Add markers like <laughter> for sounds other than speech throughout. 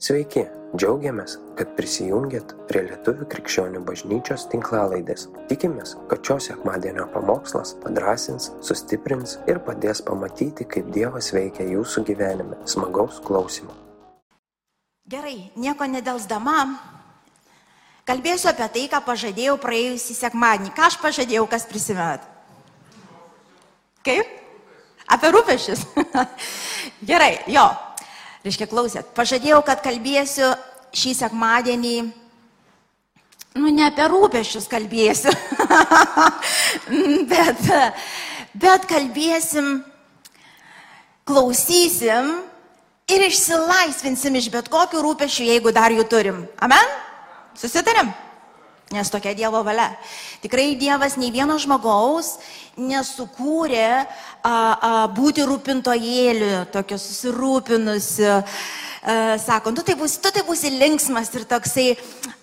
Sveiki, džiaugiamės, kad prisijungiat prie Lietuvių krikščionių bažnyčios tinklalaidės. Tikimės, kad šios sekmadienio pamokslas padrasins, sustiprins ir padės pamatyti, kaip Dievas veikia jūsų gyvenime. Smagaus klausimų. Gerai, nieko nedelsdama, kalbėsiu apie tai, ką pažadėjau praėjusį sekmadienį. Ką aš pažadėjau, kas prisimenat? Kaip? Apie rūpešius. <laughs> Gerai, jo. Reiškia, klausėt. Pažadėjau, kad kalbėsiu šį sekmadienį, nu, ne apie rūpešius kalbėsiu, <laughs> bet, bet kalbėsim, klausysim ir išsilaisvinsim iš bet kokių rūpešių, jeigu dar jų turim. Amen? Susitarim? Nes tokia Dievo valia. Tikrai Dievas nei vieno žmogaus nesukūrė a, a, būti rūpintojėliu, tokio susirūpinusiu. A, sako, tu tai, būsi, tu tai būsi linksmas ir toksai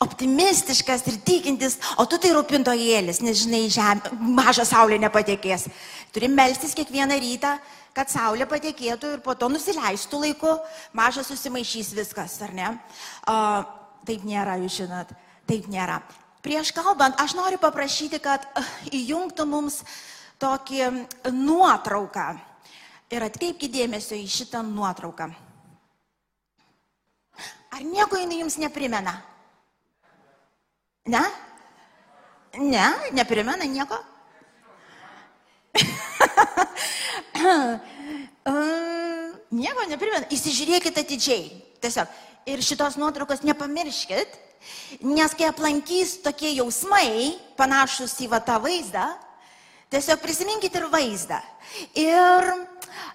optimistiškas ir tikintis, o tu tai rūpintojėlis, nes žinai, žemė, maža saulė nepatekės. Turim melstis kiekvieną rytą, kad saulė patekėtų ir po to nusileistų laiku, mažas susimaišys viskas, ar ne? A, taip nėra, jūs žinot, taip nėra. Prieš kalbant, aš noriu paprašyti, kad uh, įjungtų mums tokį nuotrauką. Ir atkreipkite dėmesio į šitą nuotrauką. Ar nieko jinai jums neprimena? Ne? Ne, neprimena nieko? <laughs> nieko neprimena. Įsižiūrėkite atidžiai. Tiesiog. Ir šitos nuotraukos nepamirškit, Nes kai aplankys tokie jausmai, panašus į va tą vaizdą, tiesiog prisiminkit ir vaizdą. Ir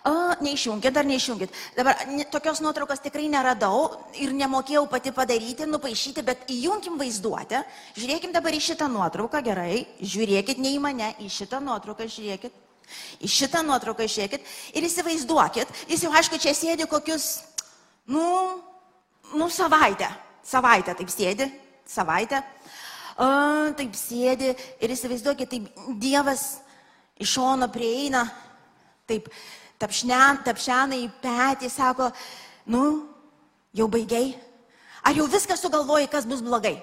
o, neišjungit ar neišjungit. Dabar tokios nuotraukos tikrai neradau ir nemokėjau pati padaryti, nupaišyti, bet įjungim vaizduotę. Žiūrėkim dabar į šitą nuotrauką, gerai. Žiūrėkit ne į mane, į šitą nuotrauką žiūrėkit. Į šitą nuotrauką žiūrėkit ir įsivaizduokit, jis jau aišku čia sėdi kokius, nu, nu savaitę savaitę. Taip sėdi, savaitę, taip sėdi ir įsivaizduokit, taip Dievas iš šono prieina, taip tapšnen, tapšena į petį, sako, nu, jau baigiai, ar jau viską sugalvoji, kas bus blogai?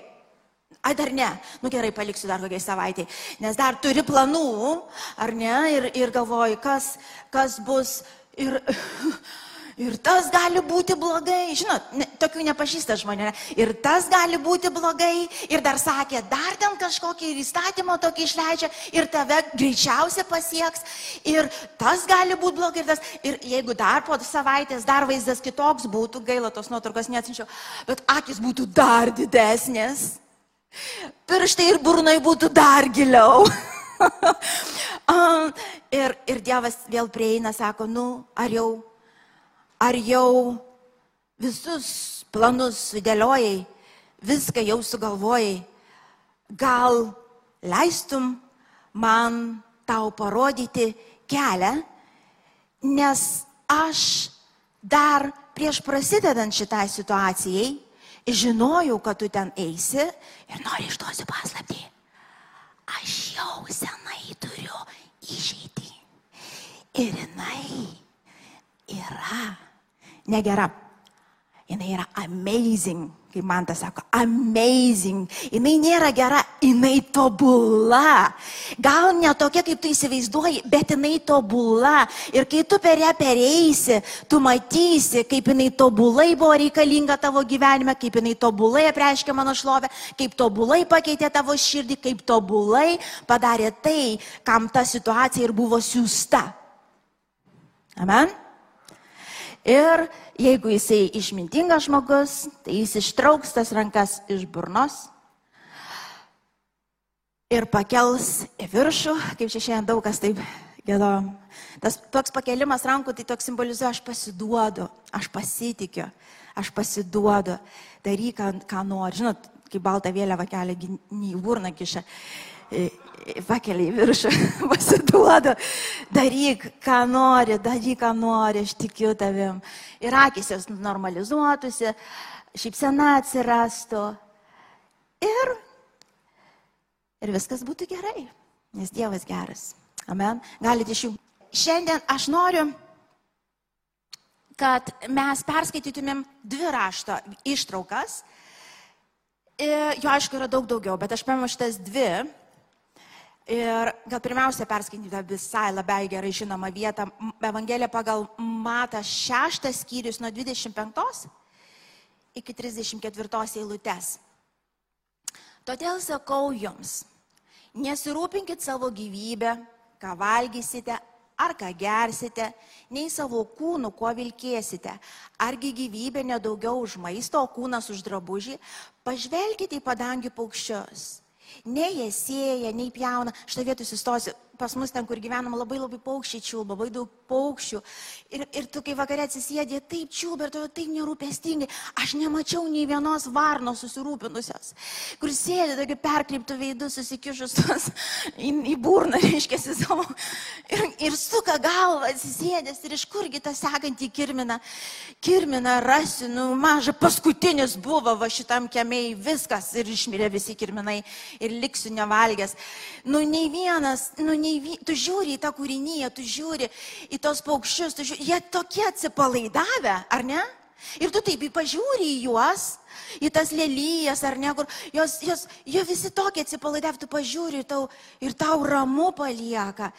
Ai dar ne, nu gerai, paliksiu dar kokiai savaitai, nes dar turi planų, ar ne, ir, ir galvoji, kas, kas bus, ir <laughs> Ir tas gali būti blogai, žinot, ne, tokių nepažįsta žmonė. Ir tas gali būti blogai. Ir dar sakė, dar ten kažkokį įstatymą tokį išleidžia ir tave greičiausiai pasieks. Ir tas gali būti blogai. Ir, tas, ir jeigu dar po savaitės dar vaizdas kitoks būtų, gaila tos nuotraukos neatsinčiau, bet akis būtų dar didesnės. Pirštai ir burnai būtų dar giliau. <laughs> ir, ir Dievas vėl prieina, sako, nu, ar jau ar jau visus planus sudėliojai, viską jau sugalvojai, gal leistum man tau parodyti kelią, nes aš dar prieš prasidedant šitai situacijai žinojau, kad tu ten eisi ir nori išduosiu paslapti. Aš jau senai turiu išeitį. Ir jinai yra negera. Jis yra amazing, kaip man tas sako, amazing. Jis nėra gera, jinai tobula. Gal ne tokia, kaip tu įsivaizduoji, bet jinai tobula. Ir kai tu per ją pereisi, tu matysi, kaip jinai tobulai buvo reikalinga tavo gyvenime, kaip jinai tobulai apreiškė mano šlovę, kaip tobulai pakeitė tavo širdį, kaip tobulai padarė tai, kam ta situacija ir buvo siūsta. Amen. Ir jeigu jisai išmintingas žmogus, tai jis ištrauks tas rankas iš burnos ir pakels į viršų, kaip čia šiandien daug kas taip gėdo. Tas toks pakelimas rankų, tai toks simbolizuoja, aš pasiduodu, aš pasitikiu, aš pasiduodu, daryk, ką, ką nori. Žinot, kai baltą vėliavą kelia, į burną kiša pakelia į viršų, pasiduodu, daryk, ką nori, daryk, ką nori, aš tikiu tavim. Ir akis jos normalizuotųsi, šypsena atsirastų. Ir, ir viskas būtų gerai, nes Dievas geras. Amen. Galite iš jų. Šiandien aš noriu kad mes perskaitytumėm dvi rašto ištraukas. Jo, aišku, yra daug daugiau, bet aš paėmiau šitas dvi. Ir gal pirmiausia perskaityti visai labai gerai žinomą vietą. Evangelija pagal Mata šeštas skyrius nuo 25 iki 34 eilutės. Todėl sakau jums, nesirūpinkit savo gyvybę, ką valgysite ar ką gersite, nei savo kūnų, kuo vilkėsite. Argi gyvybė nedaugiau už maisto, o kūnas už drabužį? Pažvelkite į padangių paukščius. Nei jie sėja, nei pjauna. Šitą vietą sustosiu pas mus ten, kur gyvenam, labai labai paukščiai čiulba, labai daug paukščių. Ir, ir tu, kai vakare atsisėdė, taip čiulba ir tu taip nerūpestingai. Aš nemačiau nei vienos varnos susirūpinusios, kur sėdė tokiu perkreiptų veidų, susikišus tos <laughs> į, į burną, <laughs> reiškia, savo. Ir, ir suka galvą atsisėdęs ir iš kurgi tą sekantį kirminą, kirminą rasi, nu, maža, paskutinis buvo va šitam kemiai, viskas ir išmirė visi kirminai ir liksiu nevalgęs. Nu, nei vienas, nu, nei nei, tu žiūri į tą kūrinyje, tu žiūri į tos paukščius, tu žiūri, jie tokie atsipalaidavę, ar ne? Ir tu taip pažiūri į juos, į tas lelyjas, ar ne, kur jos, jos, jie visi tokie atsipalaidavę, tu pažiūri tau, ir tau ramu palieka.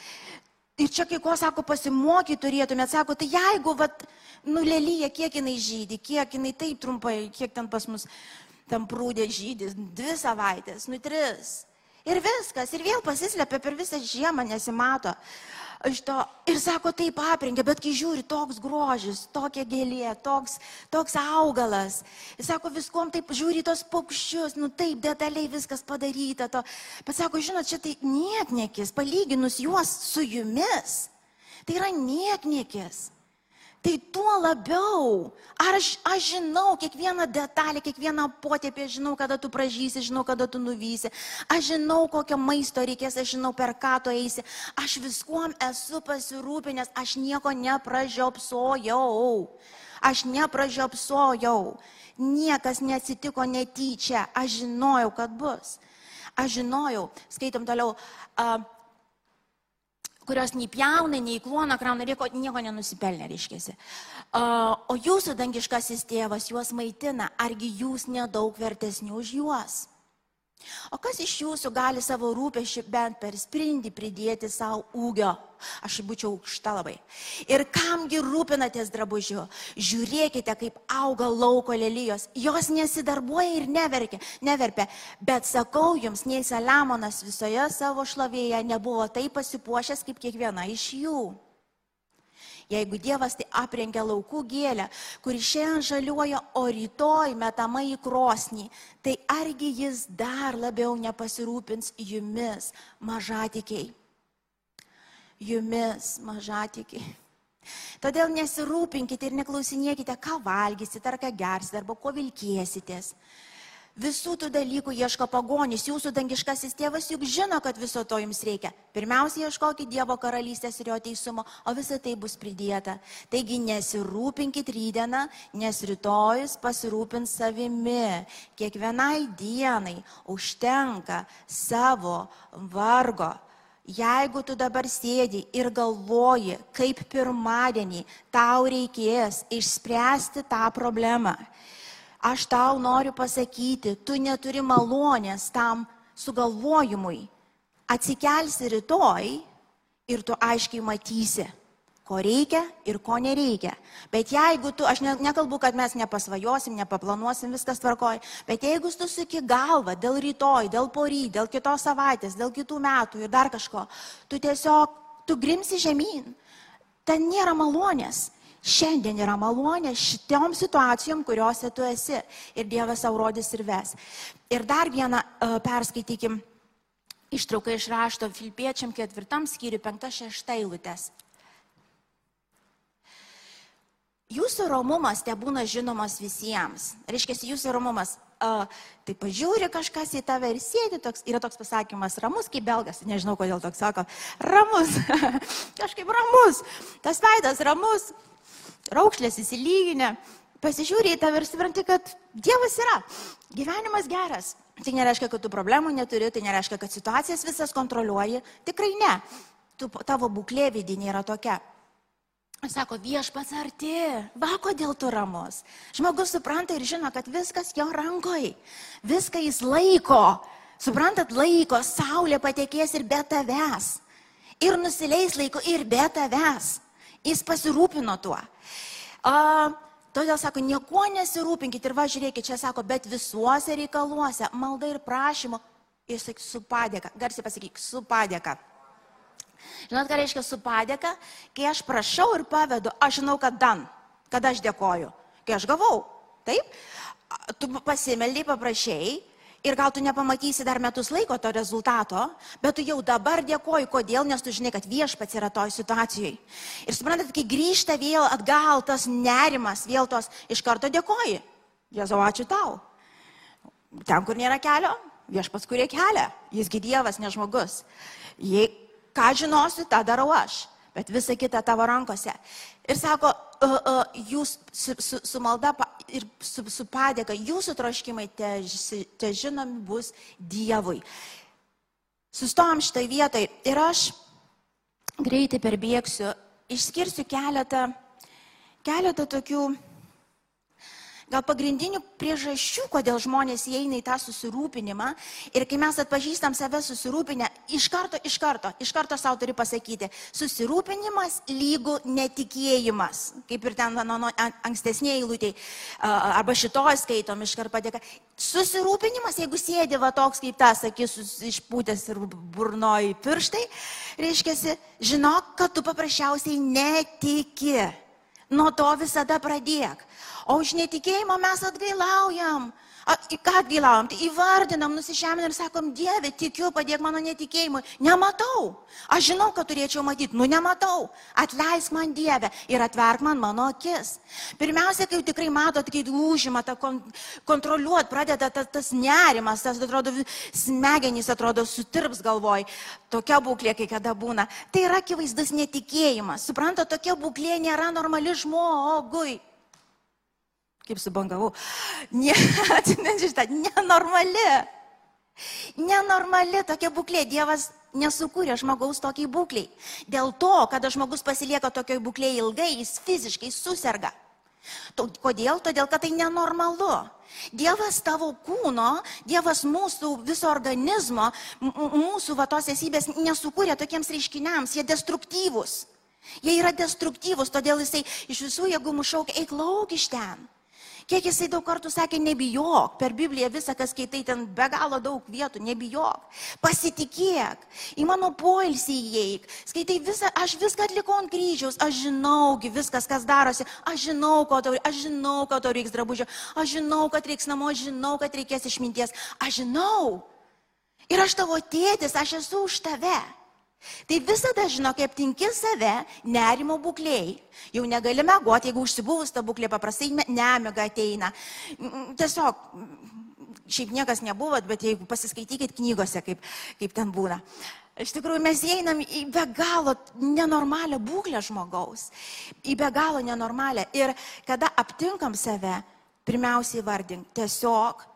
Ir čia kai ko sako, pasimokyti turėtumėt, sako, tai jeigu, vat, nu, lelyje, kiek jinai žydė, kiek jinai taip trumpai, kiek ten pas mus tam prūdė žydis, dvi savaitės, nu, tris. Ir viskas, ir vėl pasislepia per visą žiemą, nesimato. To, ir sako, taip aprengė, bet kai žiūri, toks grožis, tokia gėlė, toks, toks augalas. Jis sako, viskom taip žiūri tos paukščius, nu taip detaliai viskas padaryta. To. Bet sako, žinot, čia tai nieknekis, palyginus juos su jumis. Tai yra nieknekis. Tai tuo labiau, ar aš, aš žinau kiekvieną detalę, kiekvieną potėpį, žinau, kada tu pražysi, žinau, kada tu nuvysi, aš žinau, kokio maisto reikės, aš žinau, per ką tu eisi, aš viskuom esu pasirūpinęs, aš nieko nepražiopsojau, aš nepražiopsojau, niekas neatsitiko netyčia, aš žinojau, kad bus. Aš žinojau, skaitom toliau, uh, kurios nei pjauna, nei klona, krauna, nieko, nieko nenusipelnė, reiškėsi. O jūsų dangiškasis tėvas juos maitina, argi jūs nedaug vertesni už juos? O kas iš jūsų gali savo rūpešių bent per sprindį pridėti savo ūgio? Aš būčiau aukšta labai. Ir kamgi rūpinatės drabužiu? Žiūrėkite, kaip auga lauko lelyjos. Jos nesidarbuoja ir neverkia, neverpia. Bet sakau jums, nei Saliamonas visoje savo šlovėje nebuvo taip pasipuošęs kaip kiekviena iš jų. Jeigu Dievas tai aprengia laukų gėlę, kuri šiandien žaliuoja, o rytoj metama į krosnį, tai argi jis dar labiau nepasirūpins jumis, mažatikiai? Jumis, mažatikiai. Todėl nesirūpinkite ir neklausinėkite, ką valgysite, ar ką gersite, arba ko vilkėsitės Visų tų dalykų ieško pagonys, jūsų dangiškasis tėvas juk žino, kad viso to jums reikia. Pirmiausia, ieškokit Dievo karalystės ir jo teisumo, o visa tai bus pridėta. Taigi nesirūpinkit rydieną, nes rytojus pasirūpins savimi. Kiekvienai dienai užtenka savo vargo. Jeigu tu dabar sėdi ir galvoji, kaip pirmadienį tau reikės išspręsti tą problemą, Aš tau noriu pasakyti, tu neturi malonės tam sugalvojimui. Atsikelsi rytoj ir tu aiškiai matysi, ko reikia ir ko nereikia. Bet jeigu tu, aš ne, nekalbu, kad mes nepasvajosim, nepaplanuosim, viskas tvarkoj, bet jeigu tu suki galvą dėl rytoj, dėl pory, dėl kitos savaitės, dėl kitų metų ir dar kažko, tu tiesiog, tu grimsi žemyn. Ten nėra malonės šiandien yra malonė šitom situacijom, kuriuose tu esi. Ir Dievas savo rodys ir ves. Ir dar vieną uh, perskaitykim ištrauką iš rašto Filipiečiam ketvirtam skyriui penkta šešta eilutės. Jūsų romumas te būna žinomas visiems. Reiškia, jūsų romumas. Uh, tai pažiūri kažkas į tave ir sėdi, toks, yra toks pasakymas, ramus kaip belgas, nežinau kodėl toks sako, ramus, <laughs> kažkaip ramus, tas veidas ramus, raukšlės įsilyginę, pasižiūri į tave ir supranti, kad Dievas yra, gyvenimas geras. Tai nereiškia, kad tu problemų neturi, tai nereiškia, kad situacijas visas kontroliuoji. Tikrai ne. Tu, tavo būklė vidinė yra tokia. Sako, viešpats arti, va kodėl tu ramus. Žmogus supranta ir žino, kad viskas jo rankoje, viską jis laiko. Suprantat, laiko, saulė patekės ir be tavęs. Ir nusileis laiko ir be tavęs. Jis pasirūpino tuo. A, todėl sako, niekuo nesirūpinkit ir va žiūrėkit, čia sako, bet visuose reikaluose, malda ir prašymu, ir sakyk, su padėka, garsiai pasakyk, su padėka. Žinot, ką reiškia su padėka? Kai aš prašau ir pavedu, aš žinau, kad dan, kad aš dėkoju. Kai aš gavau, taip? Tu pasimeldai, paprašėjai ir gal tu nepamatysi dar metus laiko to rezultato, bet tu jau dabar dėkoji, kodėl, nes tu žinai, kad viešpats yra toj situacijai. Ir suprantat, kai grįžta vėl atgal tas nerimas, vėl tos iš karto dėkoji. Jėzau, ačiū tau. Ten, kur nėra kelio, viešpats kurie kelią. Jisgi Dievas, ne žmogus. Jei ką žinosiu, tą darau aš, bet visa kita tavo rankose. Ir sako, uh, uh, jūs su, su, su malda ir su, su padėka, jūsų troškimai te, te žinomi bus Dievui. Sustom štai vietai ir aš greitai perbėgsiu, išskirsiu keletą, keletą tokių gal pagrindinių priežasčių, kodėl žmonės įeina į tą susirūpinimą. Ir kai mes atpažįstam save susirūpinę, iš karto, iš karto, iš karto savo turi pasakyti, susirūpinimas lygų netikėjimas. Kaip ir ten mano ankstesnėje eilutėje, arba šitoj skaitom iš karto padėka. Susirūpinimas, jeigu sėdi va toks kaip tas, akis išpūtęs ir burnoji pirštai, reiškia, žinok, kad tu paprasčiausiai netiki. Nuo to visada pradėk. O už netikėjimą mes atgailaujam. Ką atgailaujam? Tai įvardinam, nusižeminam ir sakom, Dieve, tikiu, padėk mano netikėjimui. Nematau. Aš žinau, kad turėčiau matyti. Nu, nematau. Atleisk man Dieve ir atverk man mano akis. Pirmiausia, kai tikrai matot, kai užima tą kon, kontroliuot, pradeda tas, tas nerimas, tas atrodo, smegenys atrodo sutirps galvoj. Tokia būklė, kai kada būna. Tai yra akivaizdus netikėjimas. Supranta, tokia būklė nėra normali žmogui kaip subangavau, ne, atsimenčiu šitą, nenormali. Nenormali tokia būklė. Dievas nesukūrė žmogaus tokiai būkliai. Dėl to, kada žmogus pasilieka tokioj būklėje ilgai, jis fiziškai susirga. Kodėl? Todėl, kad tai nenormalu. Dievas tavo kūno, Dievas mūsų viso organizmo, mūsų vatos esybės nesukūrė tokiems reiškiniams, jie destruktyvūs. Jie yra destruktyvūs, todėl jisai iš visų jėgų mušaukia, eik lauk iš ten. Kiek jisai daug kartų sakė, nebijok. Per Bibliją visą, kas skaitai, ten be galo daug vietų, nebijok. Pasitikėk, į mano poilsį įeik. Skaitai visą, aš viską atlikau ant kryžiaus, aš žinaugi viskas, kas darosi, aš žinau, ko tau, aš žinau, ko tau reiks drabužio, aš žinau, kad reiks namo, aš žinau, kad reikės išminties, aš žinau. Ir aš tavo tėtis, aš esu už tave. Tai visada žino, kaip tinki save nerimo būklėjai. Jau negali mėgoti, jeigu užsibuvus ta būklė paprastai nemiga ateina. Tiesiog, šiaip niekas nebuvot, bet jeigu pasiskaitykit knygose, kaip, kaip ten būna. Iš tikrųjų, mes einam į be galo nenormalią būklę žmogaus. Į be galo nenormalią. Ir kada aptinkam save, pirmiausiai vardink, tiesiog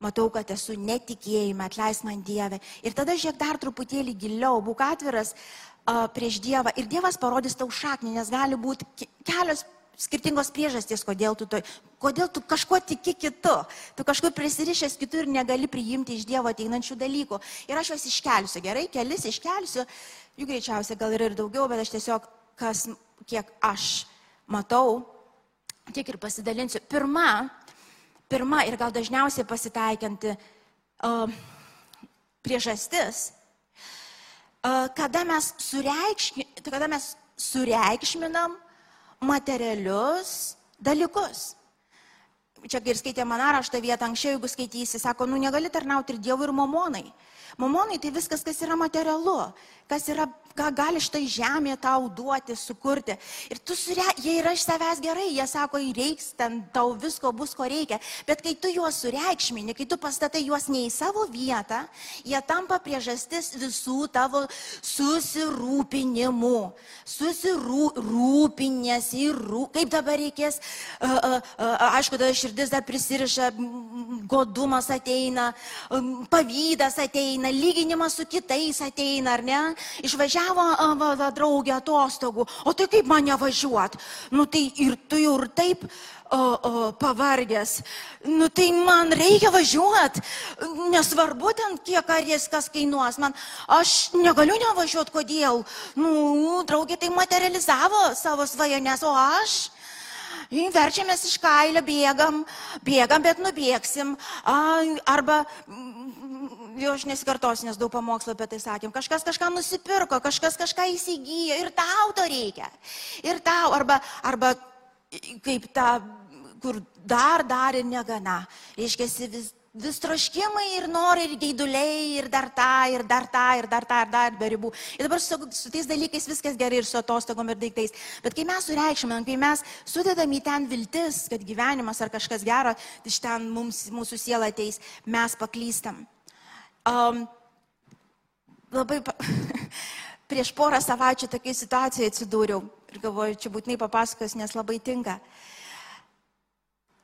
Matau, kad esu netikėjime, atleis man Dievę. Ir tada žiūrėk dar truputėlį giliau, būk atviras uh, prieš Dievą. Ir Dievas parodys tau šaknį, nes gali būti kelios skirtingos priežastys, kodėl tu, to, kodėl tu kažkuo tiki kitu. Tu kažkur prisirišęs kitur ir negali priimti iš Dievo ateinančių dalykų. Ir aš juos iškelsiu, gerai, kelis iškelsiu. Jų greičiausiai gal yra ir daugiau, bet aš tiesiog, kas, kiek aš matau, tiek ir pasidalinsiu. Pirma, pirma ir gal dažniausiai pasitaikianti uh, priežastis, uh, kada, mes sureikšmi, kada mes sureikšminam materialius dalykus. Čia ir skaitė man raštą vietą anksčiau, jeigu skaitysi, sako, nu negali tarnauti ir Dievui, ir mamonai. Mamonai tai viskas, kas yra materialu, kas yra ką gali štai žemė tau duoti, sukurti. Ir tu sure, jie yra iš savęs gerai, jie sako, reiks, ten tau visko bus, ko reikia. Bet kai tu juos sureikšmini, kai tu pastatai juos ne į savo vietą, jie tampa priežastis visų tavo susirūpinimų. Susirūpinės ir rū... kaip dabar reikės, uh, uh, uh, aišku, tada širdis dar prisiriša, godumas ateina, um, pavydas ateina, lyginimas su kitais ateina, ar ne? Išvažiavo va, va, draugė atostogų, o tai kaip man nevažiuot? Nu tai ir tu jau ir taip o, o, pavargęs. Nu tai man reikia važiuot, nesvarbu ten kiek ar jis kas kainuos. Man, aš negaliu nevažiuot, kodėl? Nu, draugė tai materializavo savo svajonės, o aš? Verčiamės iš kailio, bėgam, bėgam, bet nubėgsim. Arba, jau aš nesikartosiu, nes daug pamokslo apie tai sakėm, kažkas kažką nusipirko, kažkas kažką įsigijo ir tau to reikia. Ir tau, arba, arba kaip ta, kur dar, dar ir negana. Reiškia, vis vis troškimai ir norai, ir geiduliai, ir dar tą, ir dar tą, ir dar tą, ir dar be ribų. Ir dabar su, su tais dalykais viskas gerai ir su atostogom ir daiktais. Bet kai mes sureikšminam, kai mes sudedam į ten viltis, kad gyvenimas ar kažkas gero iš ten mums, mūsų siela ateis, mes paklystam. Um, labai pa... <laughs> prieš porą savaičių tokiai situacijai atsidūriau ir galvoju, čia būtinai papasakos, nes labai tinka.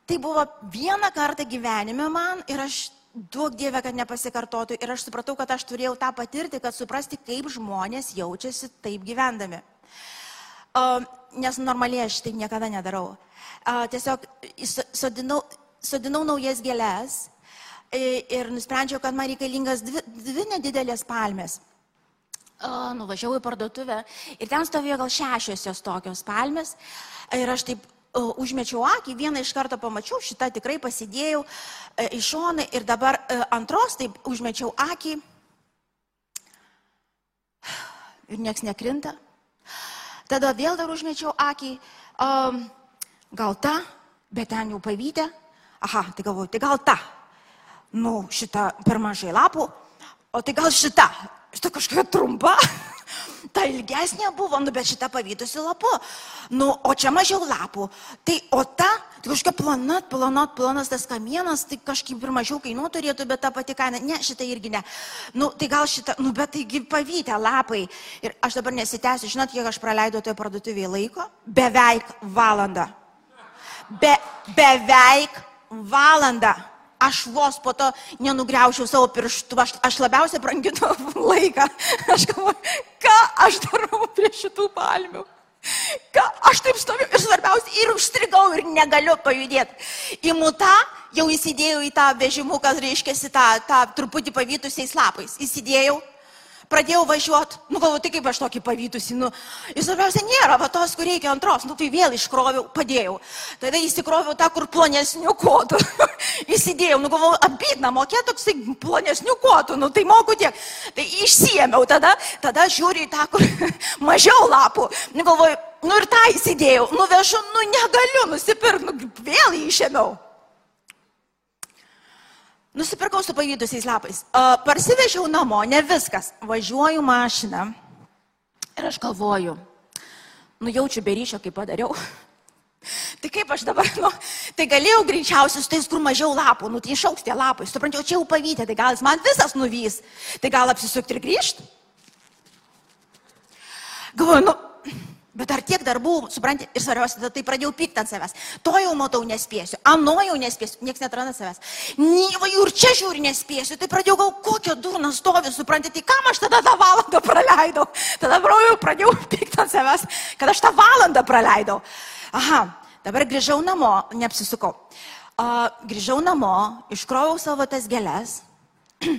Tai buvo vieną kartą gyvenime man ir aš duok Dievę, kad nepasikartotų. Ir aš supratau, kad aš turėjau tą patirti, kad suprasti, kaip žmonės jaučiasi taip gyvendami. Uh, nes normaliai aš tai niekada nedarau. Uh, tiesiog sodinau, sodinau naujas gėlės ir nusprendžiau, kad man reikalingas dvi, dvi nedidelės palmės. Uh, nuvažiavau į parduotuvę ir ten stovėjo gal šešios jos tokios palmės. Ir aš taip užmečiau akį, vieną iš karto pamačiau, šitą tikrai pasidėjau e, į šoną ir dabar e, antros taip užmečiau akį ir nieks nekrinta. Tada vėl dar užmečiau akį, um, gal ta, bet ten jau pavytė. Aha, tai galvoju, tai gal ta. Nu, šita per mažai lapų, o tai gal šita. Šita kažkokia trumpa. <laughs> ta ilgesnė buvo, nu bet šita pavydusi lapu. Nu, o čia mažiau lapų. Tai o ta, tai kažkokia plana, plana, planas tas kamienas, tai kažkaip ir mažiau kainuotų turėtų, bet ta pati kaina. Ne, šita irgi ne. Nu, tai gal šita, nu, bet taigi pavydė lapai. Ir aš dabar nesitęsiu, žinot, kiek aš praleidau toje parduotuvėje laiko? Beveik valandą. Be, beveik valandą aš vos po to nenugriaušiau savo pirštų, aš, aš labiausiai branginu <laughs> laiką. Aš galvoju, ką aš darau prie šitų palmių. Ką aš taip stoviu ir svarbiausia, ir užstrigau ir negaliu pajudėti. Įmu tą, jau įsidėjau į tą vežimuką, reiškia, tą, tą truputį pavytusiais lapais. Įsidėjau pradėjau važiuoti, nu galvoju, tai kaip aš tokį pavytusi, nu, ir svarbiausia nėra, va tos, kur reikia antros, nu tai vėl iškroviau, padėjau. Tada įsikroviau tą, kur plonesnių kodų. <laughs> Įsidėjau, nu galvoju, abidna, mokė toksai plonesnių kodų, nu tai moku tiek. Tai išsiemiau tada, tada žiūriu į tą, kur <laughs> mažiau lapų. Nu galvoju, nu ir tą įsidėjau, nuvežu, nu negaliu nusipirkti, nu vėl išėmiau. Nusipirkau su pavydusiais lapais. Parsivežiau namo, ne viskas. Važiuoju mašiną ir aš galvoju, nu jaučiu beryšio, kaip padariau. <laughs> Tai kaip aš dabar, nu, tai galėjau greičiausiai su tais, kur mažiau lapų, nu tai išauks tie lapai, suprantu, čia jau pavydė, tai gal jis man visas nuvys, tai gal apsisukti ir grįžti. Galvoju, nu, Bet ar tiek darbų, supranti, ir svarbiausia, tada tai pradėjau pykti ant savęs. To jau matau nespėsiu, ano jau nespėsiu, niekas netranda savęs. Nyva, ir čia žiūri nespėsiu, tai pradėjau gal kokią durną stovi, supranti, tai kam aš tada tą valandą praleidau. Tada jau pradėjau pykti ant savęs, kad aš tą valandą praleidau. Aha, dabar grįžau namo, neapsisukau. Uh, grįžau namo, iškroviau savo tas gėlės, <clears throat>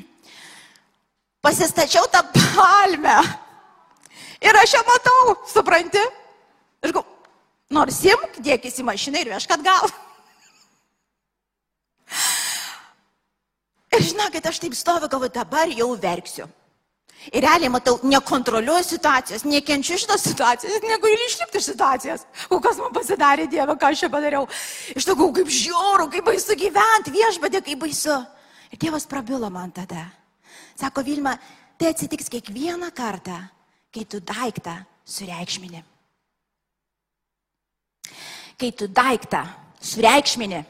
pasistačiau tą palmę Ir aš ją matau, supranti? Ir gau, nors imk, dėkis į mašiną ir vežk atgal. Ir žinokit, aš taip stoviu, galvoju, dabar jau verksiu. Ir realiai matau, nekontroliuoju situacijos, nekenčiu šitos situacijos, negu ir išlipti iš situacijos. O kas man pasidarė, Dieve, ką aš čia padariau. Iš tokių, kaip žiauru, kaip baisu gyventi, viešbadė, kaip baisu. Ir Dievas prabilo man tada. Sako Vilma, tai atsitiks kiekvieną kartą, kai tu daiktą sureikšmini. Kai tu daiktą sureikšmini,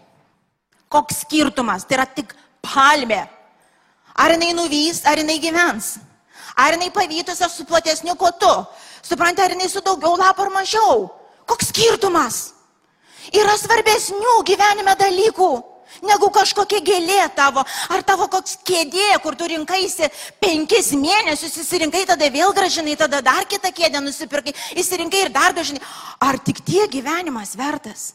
koks skirtumas, tai yra tik palmė. Ar jinai nuvys, ar jinai gyvens. Ar jinai pavytusi su platesniu kotu. Suprantate, ar jinai su daugiau lapų ar mažiau. Koks skirtumas? Yra svarbesnių gyvenime dalykų. Negu kažkokia gėlė tavo, ar tavo koks kėdė, kur tu rinkaisi penkis mėnesius, įsirinkai, tada vėl gražinai, tada dar kitą kėdę nusipirkai, įsirinkai ir dar gražinai. Ar tik tie gyvenimas vertas?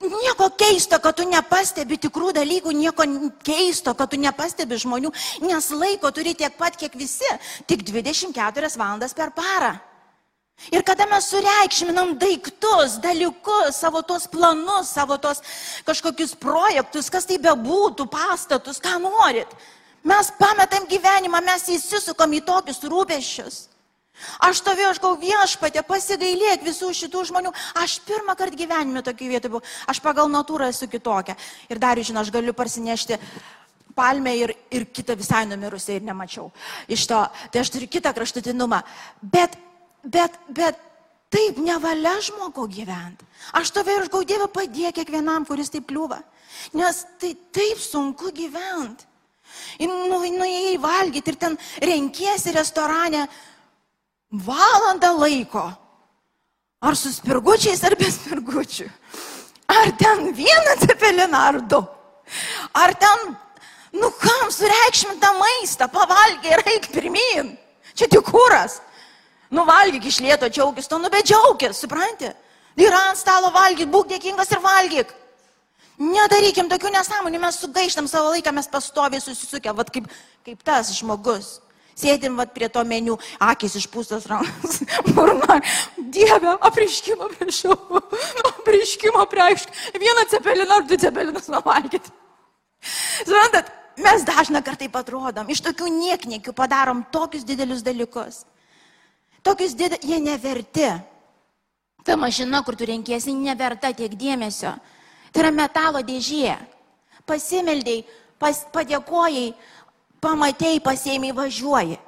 Nieko keisto, kad tu nepastebi tikrų dalykų, nieko keisto, kad tu nepastebi žmonių, nes laiko turi tiek pat, kiek visi, tik 24 valandas per parą. Ir kada mes sureikšminam daiktus, dalykus, savo tos planus, savo tos kažkokius projektus, kas tai bebūtų, pastatus, ką norit, mes pametam gyvenimą, mes įsisukam į tokius rūpešius. Aš stovėjau, aš gau viešpatė, pasigailėk visų šitų žmonių. Aš pirmą kartą gyvenime tokį vietą buvau. Aš pagal natūrą esu kitokia. Ir dar, žinai, aš galiu parsinešti palmę ir, ir kitą visai numirusią ir nemačiau. Iš to, tai aš turiu kitą kraštutinumą. Bet, bet, bet taip nevalia žmogo gyventi. Aš stovėjau ir aš gau Dievą padėk kiekvienam, kuris taip kliūva. Nes tai taip sunku gyventi. Ir nu, nuėjai valgyti ir ten renkiesi restorane valandą laiko. Ar su spirgučiais, ar be spirgučių. Ar ten vieną cepeliną, ar du. Ar ten, nu kam sureikšmintą maistą, pavalgiai ir eik pirmin. Čia tik kūras. Nuvalgyk iš lieto, džiaugis, to nubedžiaugis, supranti? Yra ant stalo valgyk, būk dėkingas ir valgyk. Nedarykim tokių nesąmonių, mes sugaištam savo laiką, mes pastoviai susisukę, vad kaip, kaip tas žmogus. Sėdim vat prie to meniu, akis išpūstas rankas, <laughs> burna. Dieve, apriškimo prašau, <laughs> apriškimo priešk. Vieną cepeliną ar du cepelinus nuvalgyti. Suprantat, mes dažna kartai atrodom, iš tokių niekniekių padarom tokius didelius dalykus. Tokius didelius, jie neverti. Ta mašina, kur tu renkiesi, neverta tiek dėmesio. Tai yra metalo dėžė. Pasimeldėjai, pas, padėkojai, pamatėjai, pasėmiai, važiuoji.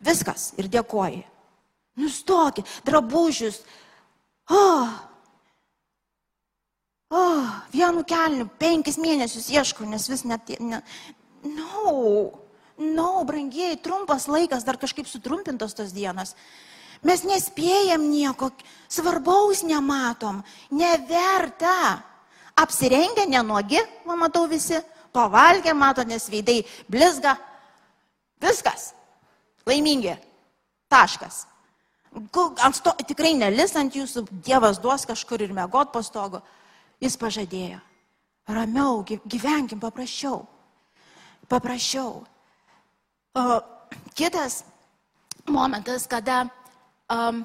Viskas ir dėkoji. Nustokit, drabužius. Oh. Oh, vienu kelniu penkis mėnesius ieškau, nes vis net... Ne, no, no, brangiai, trumpas laikas, dar kažkaip sutrumpintos tos dienos. Mes nespėjam nieko, svarbaus nematom, neverta. Apsirengę nenuogi, man matau visi, pavalgę, mato, nes veidai blizga. Viskas. Laimingi. Taškas. Ant sto, tikrai nelis ant jūsų, Dievas duos kažkur ir mėgot po stogu. Jis pažadėjo. Ramiau, gyvenkim paprasčiau. Paprasčiau. O, kitas momentas, kada um,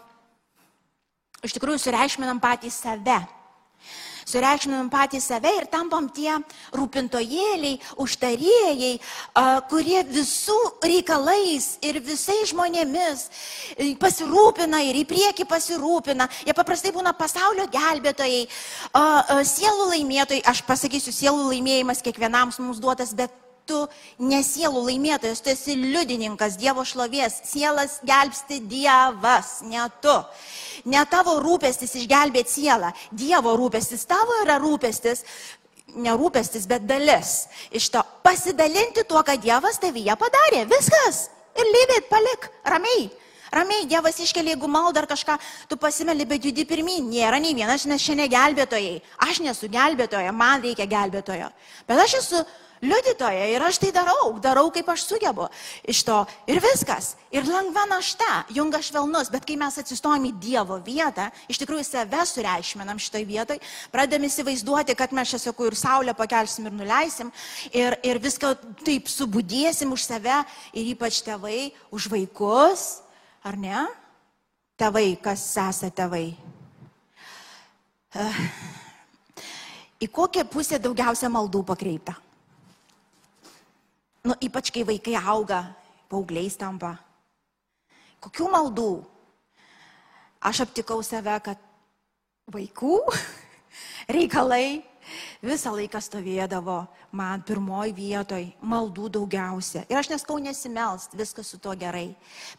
iš tikrųjų sureikšminam patys save sureikšminam patys save ir tampam tie rūpintojėliai, užtarėjai, kurie visų reikalais ir visais žmonėmis e, pasirūpina ir į priekį pasirūpina. Jie paprastai būna pasaulio gelbėtojai, sielų laimėtojai. Aš pasakysiu, sielų laimėjimas kiekvienam mums duotas, bet tu nesielų laimėtojas, tu esi liudininkas Dievo šlovės. Sielas gelbsti Dievas, ne tu. Ne tavo rūpestis išgelbėti sielą. Dievo rūpestis tavo yra rūpestis. Nerūpestis, bet dalis. Iš to pasidalinti tuo, ką Dievas tavyje padarė. Viskas. Ir lyvit, palik, ramiai. Ramiai, Dievas iškelia, jeigu malda ar kažką, tu pasimeli, bet judi pirmin. Nėra nei vienas, nes šiandien gelbėtojai. Aš nesu gelbėtoja, man reikia gelbėtojo. Bet aš esu liudytoja ir aš tai darau, darau kaip aš sugebu iš to. Ir viskas. Ir lengva našta, junga švelnus, bet kai mes atsistojame į Dievo vietą, iš tikrųjų save sureišminam šitoj vietoj, pradedam įsivaizduoti, kad mes čia, sakau, ir saulę pakelsim ir nuleisim, ir, ir viską taip subudėsim už save, ir ypač tėvai, už vaikus, ar ne? Tėvai, kas esate tėvai? Į kokią pusę daugiausia maldų pakreipta? Nu, ypač kai vaikai auga, paaugliais tampa. Kokių maldų? Aš aptikau save, kad vaikų <laughs> reikalai visą laiką stovėdavo man pirmoji vietoj, maldų daugiausia. Ir aš neskau nesimelst, viskas su tuo gerai.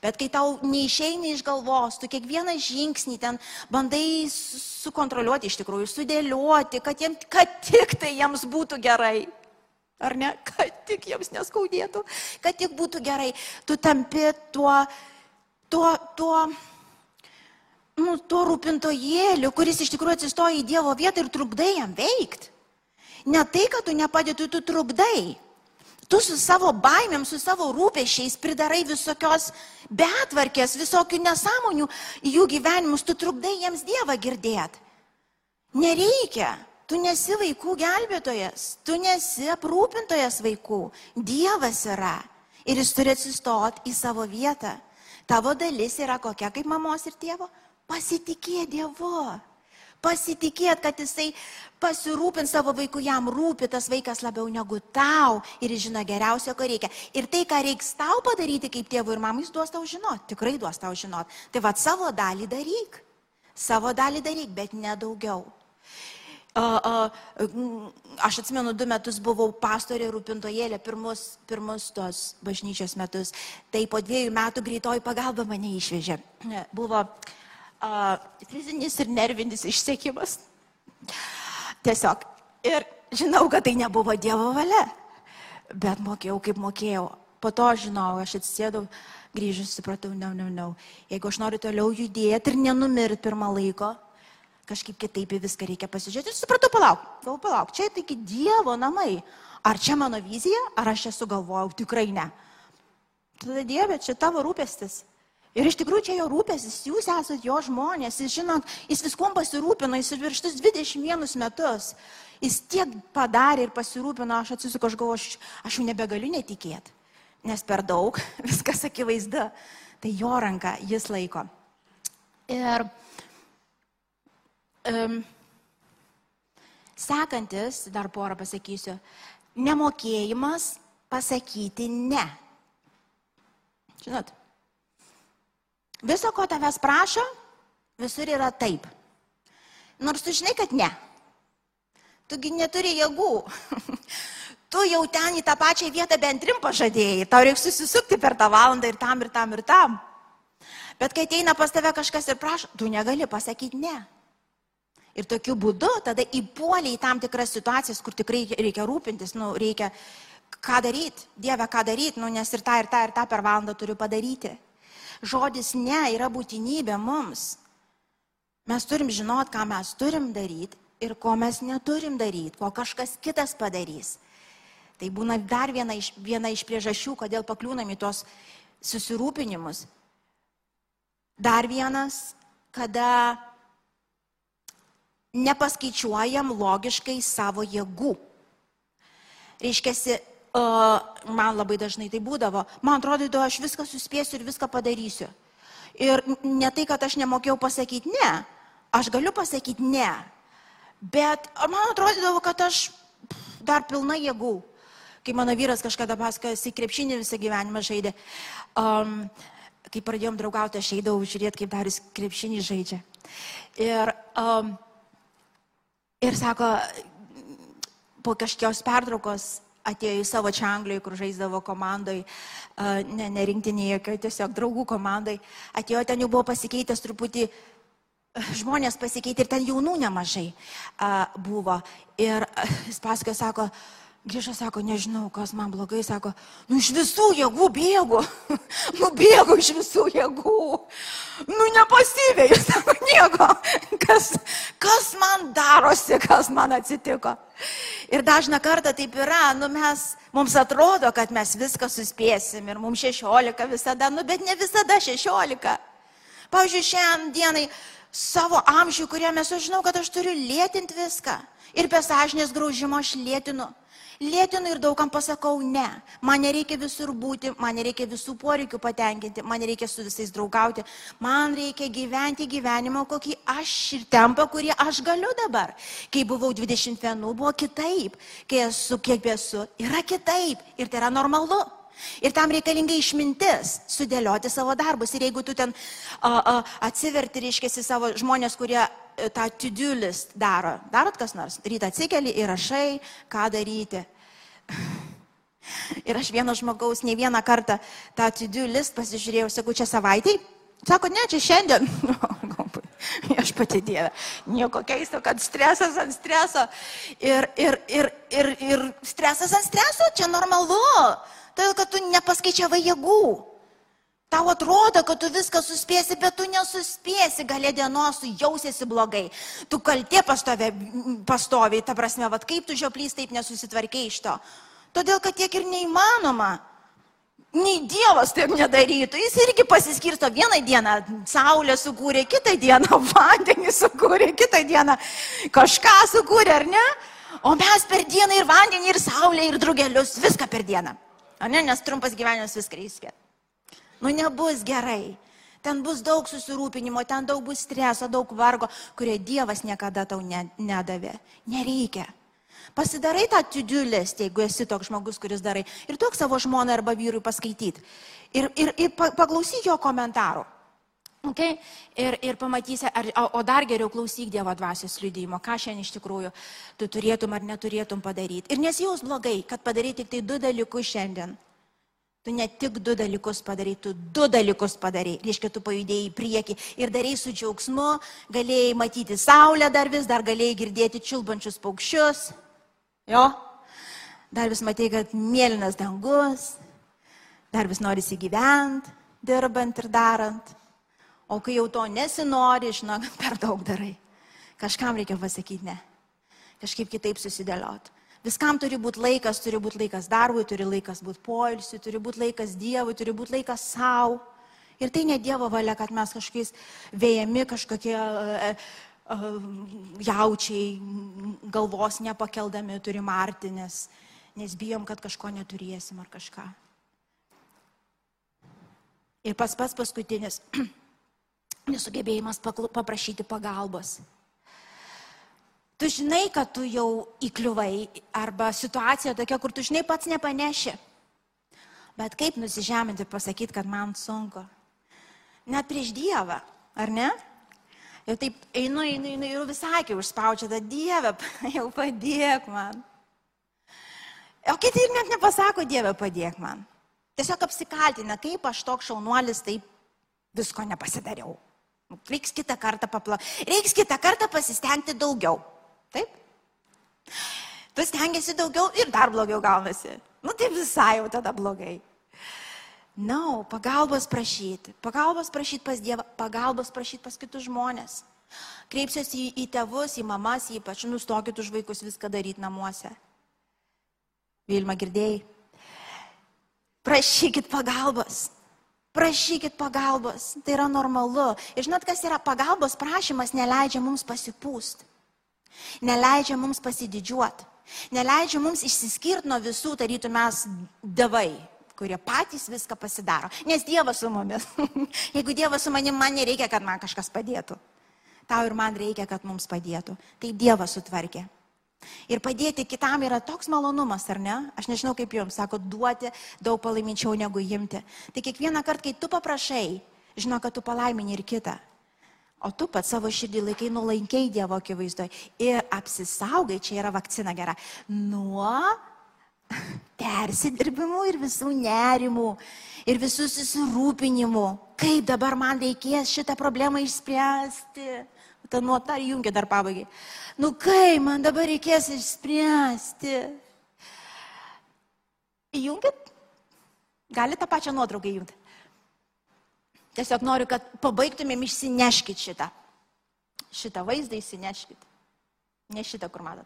Bet kai tau neišeina iš galvos, tu kiekvieną žingsnį ten bandai sukontroliuoti iš tikrųjų, sudėlioti, kad, jiem, kad tik tai jiems būtų gerai. Ar ne? <laughs> Kad tik jiems neskaudėtų, kad tik būtų gerai. Tu tampi tuo, tuo, tuo, nu, tuo rūpintojėliu, kuris iš tikrųjų atsistoja į Dievo vietą ir trukdai jam veikti. Ne tai, kad tu nepadėtų, tu trukdai. Tu su savo baimėm, su savo rūpešiais pridarai visokios betvarkės, visokių nesąmonių į jų gyvenimus, tu trukdai jiems Dievą girdėti. Nereikia. Tu nesi vaikų gelbėtojas, tu nesi aprūpintojas vaikų. Dievas yra. Ir jis turi atsistoti į savo vietą. Tavo dalis yra kokia kaip mamos ir tėvo? Pasitikė Dievu. Pasitikėt, kad jisai pasirūpins savo vaikų, jam rūpi tas vaikas labiau negu tau ir žino geriausia, ko reikia. Ir tai, ką reiks tau padaryti kaip tėvui ir mamai, jis duos tau žinot, tikrai duos tau žinot. Tai vad savo dalį daryk, savo dalį daryk, bet nedaugiau. Aš atsimenu, du metus buvau pastorė rūpintojėlė, pirmus, pirmus tos bažnyčios metus. Tai po dviejų metų greitoji pagalba mane išvežė. Buvo fizinis ir nervinis išsiekimas. Tiesiog. Ir žinau, kad tai nebuvo Dievo valia, bet mokėjau kaip mokėjau. Po to žinau, aš atsisėdau, grįžus supratau, ne, ne, ne. Jeigu aš noriu toliau judėti ir nenumirti pirmą laiko, kažkaip kitaip į viską reikia pasižiūrėti. Ir supratau, palauk, gal palauk, čia taigi Dievo namai. Ar čia mano vizija, ar aš čia sugalvojau, tikrai ne. Tada Dieve, čia tavo rūpestis. Ir iš tikrųjų čia jo rūpėsis, jūs esate jo žmonės, jis žinot, jis viskuom pasirūpino, jis virš tus 21 metus, jis tiek padarė ir pasirūpino, aš atsisuku, aš galvoju, aš, aš jau nebegaliu netikėti, nes per daug, <laughs> viskas akivaizdu, tai jo ranka jis laiko. Ir um, sekantis, dar porą pasakysiu, nemokėjimas pasakyti ne. Žinot, Viso, ko tavęs prašo, visur yra taip. Nors tu žinai, kad ne. Tugi neturi jėgų. <laughs> tu jau ten į tą pačią vietą bent trim pažadėjai. Tau reikia susisukti per tą valandą ir tam, ir tam, ir tam. Bet kai ateina pas tave kažkas ir prašo, tu negali pasakyti ne. Ir tokiu būdu tada įpuolė į tam tikras situacijas, kur tikrai reikia rūpintis, nu, reikia ką daryti, Dieve, ką daryti, nu, nes ir tą, ir tą, ir tą per valandą turiu padaryti. Žodis ne yra būtinybė mums. Mes turim žinot, ką mes turim daryti ir ko mes neturim daryti, ko kažkas kitas padarys. Tai būna dar viena iš, viena iš priežasčių, kodėl pakliūnam į tos susirūpinimus. Dar vienas, kada nepaskaičiuojam logiškai savo jėgų. Reiškia, man labai dažnai tai būdavo. Man atrodo, aš viską suspėsiu ir viską padarysiu. Ir ne tai, kad aš nemokėjau pasakyti ne, aš galiu pasakyti ne, bet man atrodydavo, kad aš dar pilna jėgų. Kai mano vyras kažkada pasakojo, jis į krepšinį visą gyvenimą žaidė. Um, kai pradėjom draugauti, aš eidavau žiūrėti, kaip dar jis krepšinį žaidžia. Ir, um, ir sako, po kažkokios pertraukos atėjo į savo čia Anglijoje, kur žaisdavo komandai, ne, ne rinktinėje, jokio, tiesiog draugų komandai, atėjo ten jau buvo pasikeitęs truputį, žmonės pasikeitė ir ten jaunų nemažai buvo. Ir jis pasakoja, sako, Grįžo, sako, nežinau, kas man blogai, sako, nu iš visų jėgų bėgu, <laughs> nu bėgu iš visų jėgų, nu nepasivėjau, sako, nieko, <laughs> kas, kas man darosi, kas man atsitiko. Ir dažna kartą taip yra, nu mes, mums atrodo, kad mes viską suspėsim ir mums 16 visada, nu bet ne visada 16. Pavyzdžiui, šiandienai savo amžių, kuriame aš žinau, kad aš turiu lėtinti viską. Ir be sąžinės graužimo aš lėtinu. Lėtinu ir daugam pasakau ne. Man nereikia visur būti, man nereikia visų poreikių patenkinti, man nereikia su visais draugauti. Man reikia gyventi gyvenimą, kokį aš ir tempą, kurį aš galiu dabar. Kai buvau 21, buvo kitaip. Kai esu, kiek esu, yra kitaip. Ir tai yra normalu. Ir tam reikalinga išmintis sudėlioti savo darbus. Ir jeigu tu ten a, a, atsiverti, reiškia, savo žmonės, kurie tą to-do list daro, darot kas nors, rytą atsikeli ir rašai, ką daryti. <laughs> Ir aš vieno žmogaus ne vieną kartą tą to-do list pasižiūrėjau, sakau, čia savaitai. Sako, ne, čia šiandien. aš pati dievę. Nieko keisto, kad stresas ant streso. Ir, ir, ir, ir, ir stresas ant streso, čia normalu. Todėl, kad tu nepaskaičiavai jėgų. Tau atrodo, kad tu viską suspėsi, bet tu nesuspėsi, galė dienos, tu jausiesi blogai. Tu kaltė pastovė, pastoviai, ta prasme, vad kaip tu žioplys taip nesusitvarkiai iš to. Todėl, kad tiek ir neįmanoma. Nei Dievas taip nedarytų. Jis irgi pasiskirsto vieną dieną saulę sukūrė, kitą dieną <laughs> vandenį sukūrė, kitą dieną kažką sukūrė, ar ne? O mes per dieną ir vandenį, ir saulę, ir drugelius, viską per dieną. O ne, nes trumpas gyvenimas viską įskėt. Nu nebus gerai. Ten bus daug susirūpinimo, ten daug bus streso, daug vargo, kurie Dievas niekada tau ne, nedavė. Nereikia. Pasidarai tą tudulist, jeigu esi toks žmogus, kuris darai. Ir duok savo žmonai arba vyrui paskaityti. Ir, ir, ir paklausyk jo komentarų. Okay? Ir, ir pamatysi, ar, o dar geriau klausyk Dievo dvasios liudymo, ką šiandien iš tikrųjų tu turėtum ar neturėtum padaryti. Ir nesijaus blogai, kad padarai tik tai du dalykus šiandien. Tu ne tik du dalykus padarai, tu du dalykus padarai. Reiškia, tu pajudėjai į priekį ir darai su džiaugsmu, galėjai matyti saulę dar vis, dar galėjai girdėti čiulbančius paukščius. Jo, dar vis matai, kad mėlynas dangus, dar vis nori įgyvent, dirbant ir darant. O kai jau to nesinori, žinok, <laughs> per daug darai. Kažkam reikia pasakyti ne. Kažkaip kitaip susidėlioti. Viskam turi būti laikas, turi būti laikas darbui, turi laikas būti poilsiui, turi būti laikas Dievui, turi būti laikas savo. Ir tai ne Dievo valia, kad mes kažkokiais vėjami, kažkokie uh, uh, jaučiai, galvos nepakeldami turim arti, nes, nes bijom, kad kažko neturėsim ar kažką. Ir pas pas paskutinis <clears throat> nesugebėjimas paprašyti pagalbos. Tu žinai, kad tu jau įkliuvai arba situacija tokia, kur tu žinai pats nepaneši. Bet kaip nusižeminti ir pasakyti, kad man sunku? Net prieš Dievą, ar ne? Ir taip einu, einu, einu ir visai kai užspaudžia tą Dievę, <laughs> jau padėk man. O kiti ir net nepasako Dievę, padėk man. Tiesiog apsikaltina, kaip aš toks šaunuolis, taip visko nepasidariau. Reiks kitą kartą papla. Reiks kitą kartą pasistengti daugiau. Taip? Tu stengiasi daugiau ir dar blogiau gaunasi. Nu tai visai jau tada blogai. Na, no, pagalbos prašyti. Pagalbos prašyti pas Dievą, pagalbos prašyti pas kitus žmonės. Kreipsiuosi į, į tėvus, į mamas, ypač nustokit už vaikus viską daryti namuose. Vilma girdėjai. Prašykit pagalbos. Prašykit pagalbos. Tai yra normalu. Ir žinot, kas yra pagalbos prašymas, neleidžia mums pasipūsti neleidžia mums pasididžiuoti, neleidžia mums išsiskirti nuo visų, tarytų mes davai kurie patys viską pasidaro. Nes Dievas su mumis. <laughs> Jeigu Dievas su manim, man nereikia, kad man kažkas padėtų. Tau ir man reikia, kad mums padėtų. Tai Dievas sutvarkė. Ir padėti kitam yra toks malonumas, ar ne? Aš nežinau kaip jums, sako, duoti daug palaiminčiau negu imti. Tai kiekvieną kartą, kai tu paprašai, žinau, kad tu palaimini ir kitą. O tu pats savo širdį laikai nuolankiai Dievo akivaizdoje ir apsisaugai, čia yra vakcina gera, nuo <laughs> persidirbimų ir visų nerimų ir visų susirūpinimų. Kaip dabar man reikės šitą problemą išspręsti? Ta nuota jungia dar pabaigai. Nu kaip man dabar reikės išspręsti? Įjungit? Galite tą pačią nuotrauką įjungti. Tiesiog noriu, kad pabaigtumėm išsineškit šitą. Šitą vaizdą išsineškit. Ne šitą, kur matot.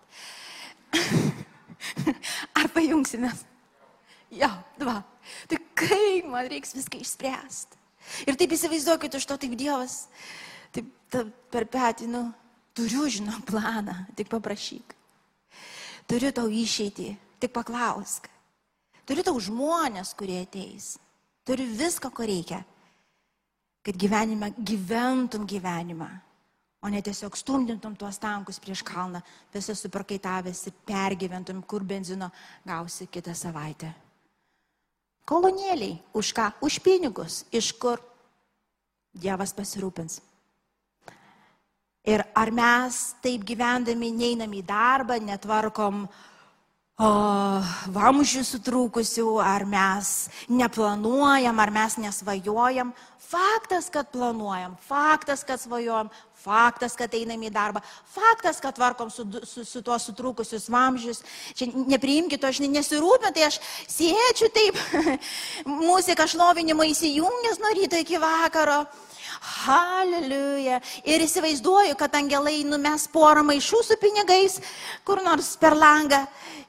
<laughs> Ar pajungsimės? Jo, dva. Tai kaip man reiks viską išspręsti? Ir taip įsivaizduokit, už to taip Dievas, taip ta, per petį, nu, turiu, žinau, planą, tik paprašyk. Turiu tau išeitį, tik paklausk. Turiu tau žmonės, kurie ateis. Turiu viską, ko reikia kad gyvenime gyventum gyvenimą, o ne tiesiog stumdintum tuos tankus prieš kalną, visas suprakaitavęs ir pergyventum, kur benzino gausi kitą savaitę. Kolonėliai, už ką? Už pinigus, iš kur Dievas pasirūpins. Ir ar mes taip gyvendami neinam į darbą, netvarkom o, vamzdžių sutrūkusių, ar mes neplanuojam, ar mes nesvajojam. Faktas, kad planuojam, faktas, kad svajojam, faktas, kad einam į darbą, faktas, kad tvarkom su, su, su tuo sutrūkusius vamzdžius. Čia nepriimkite, aš nesirūpinu, tai aš sėdžiu taip, <laughs> muzika šlovinimo įsijungęs nuo ryto iki vakaro. Haleliuja. Ir įsivaizduoju, kad angelai numes porą maišų su pinigais kur nors per langą.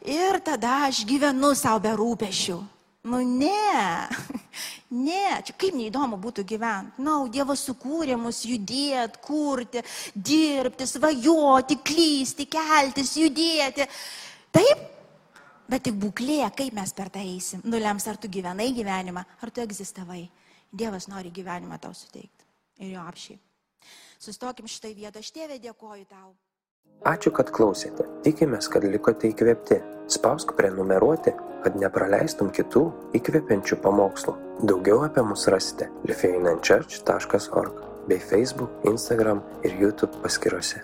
Ir tada aš gyvenu savo be rūpešių. Nu ne, <laughs> ne, čia kaip neįdomu būtų gyventi. Na, no, Dievas sukūrė mus judėti, kurti, dirbti, svajoti, klysti, keltis, judėti. Taip, bet tik būklė, kaip mes per tai eisim, nulems, ar tu gyvenai gyvenimą, ar tu egzistavai. Dievas nori gyvenimą tau suteikti ir jo apšiai. Sustokim šitai vietą, aš tėvė dėkoju tau. Ačiū, kad klausėte. Tikimės, kad likote įkvėpti. Spausk prenumeruoti, kad nepraleistum kitų įkvepiančių pamokslų. Daugiau apie mus rasite lifeinanchurch.org bei Facebook, Instagram ir YouTube paskiruose.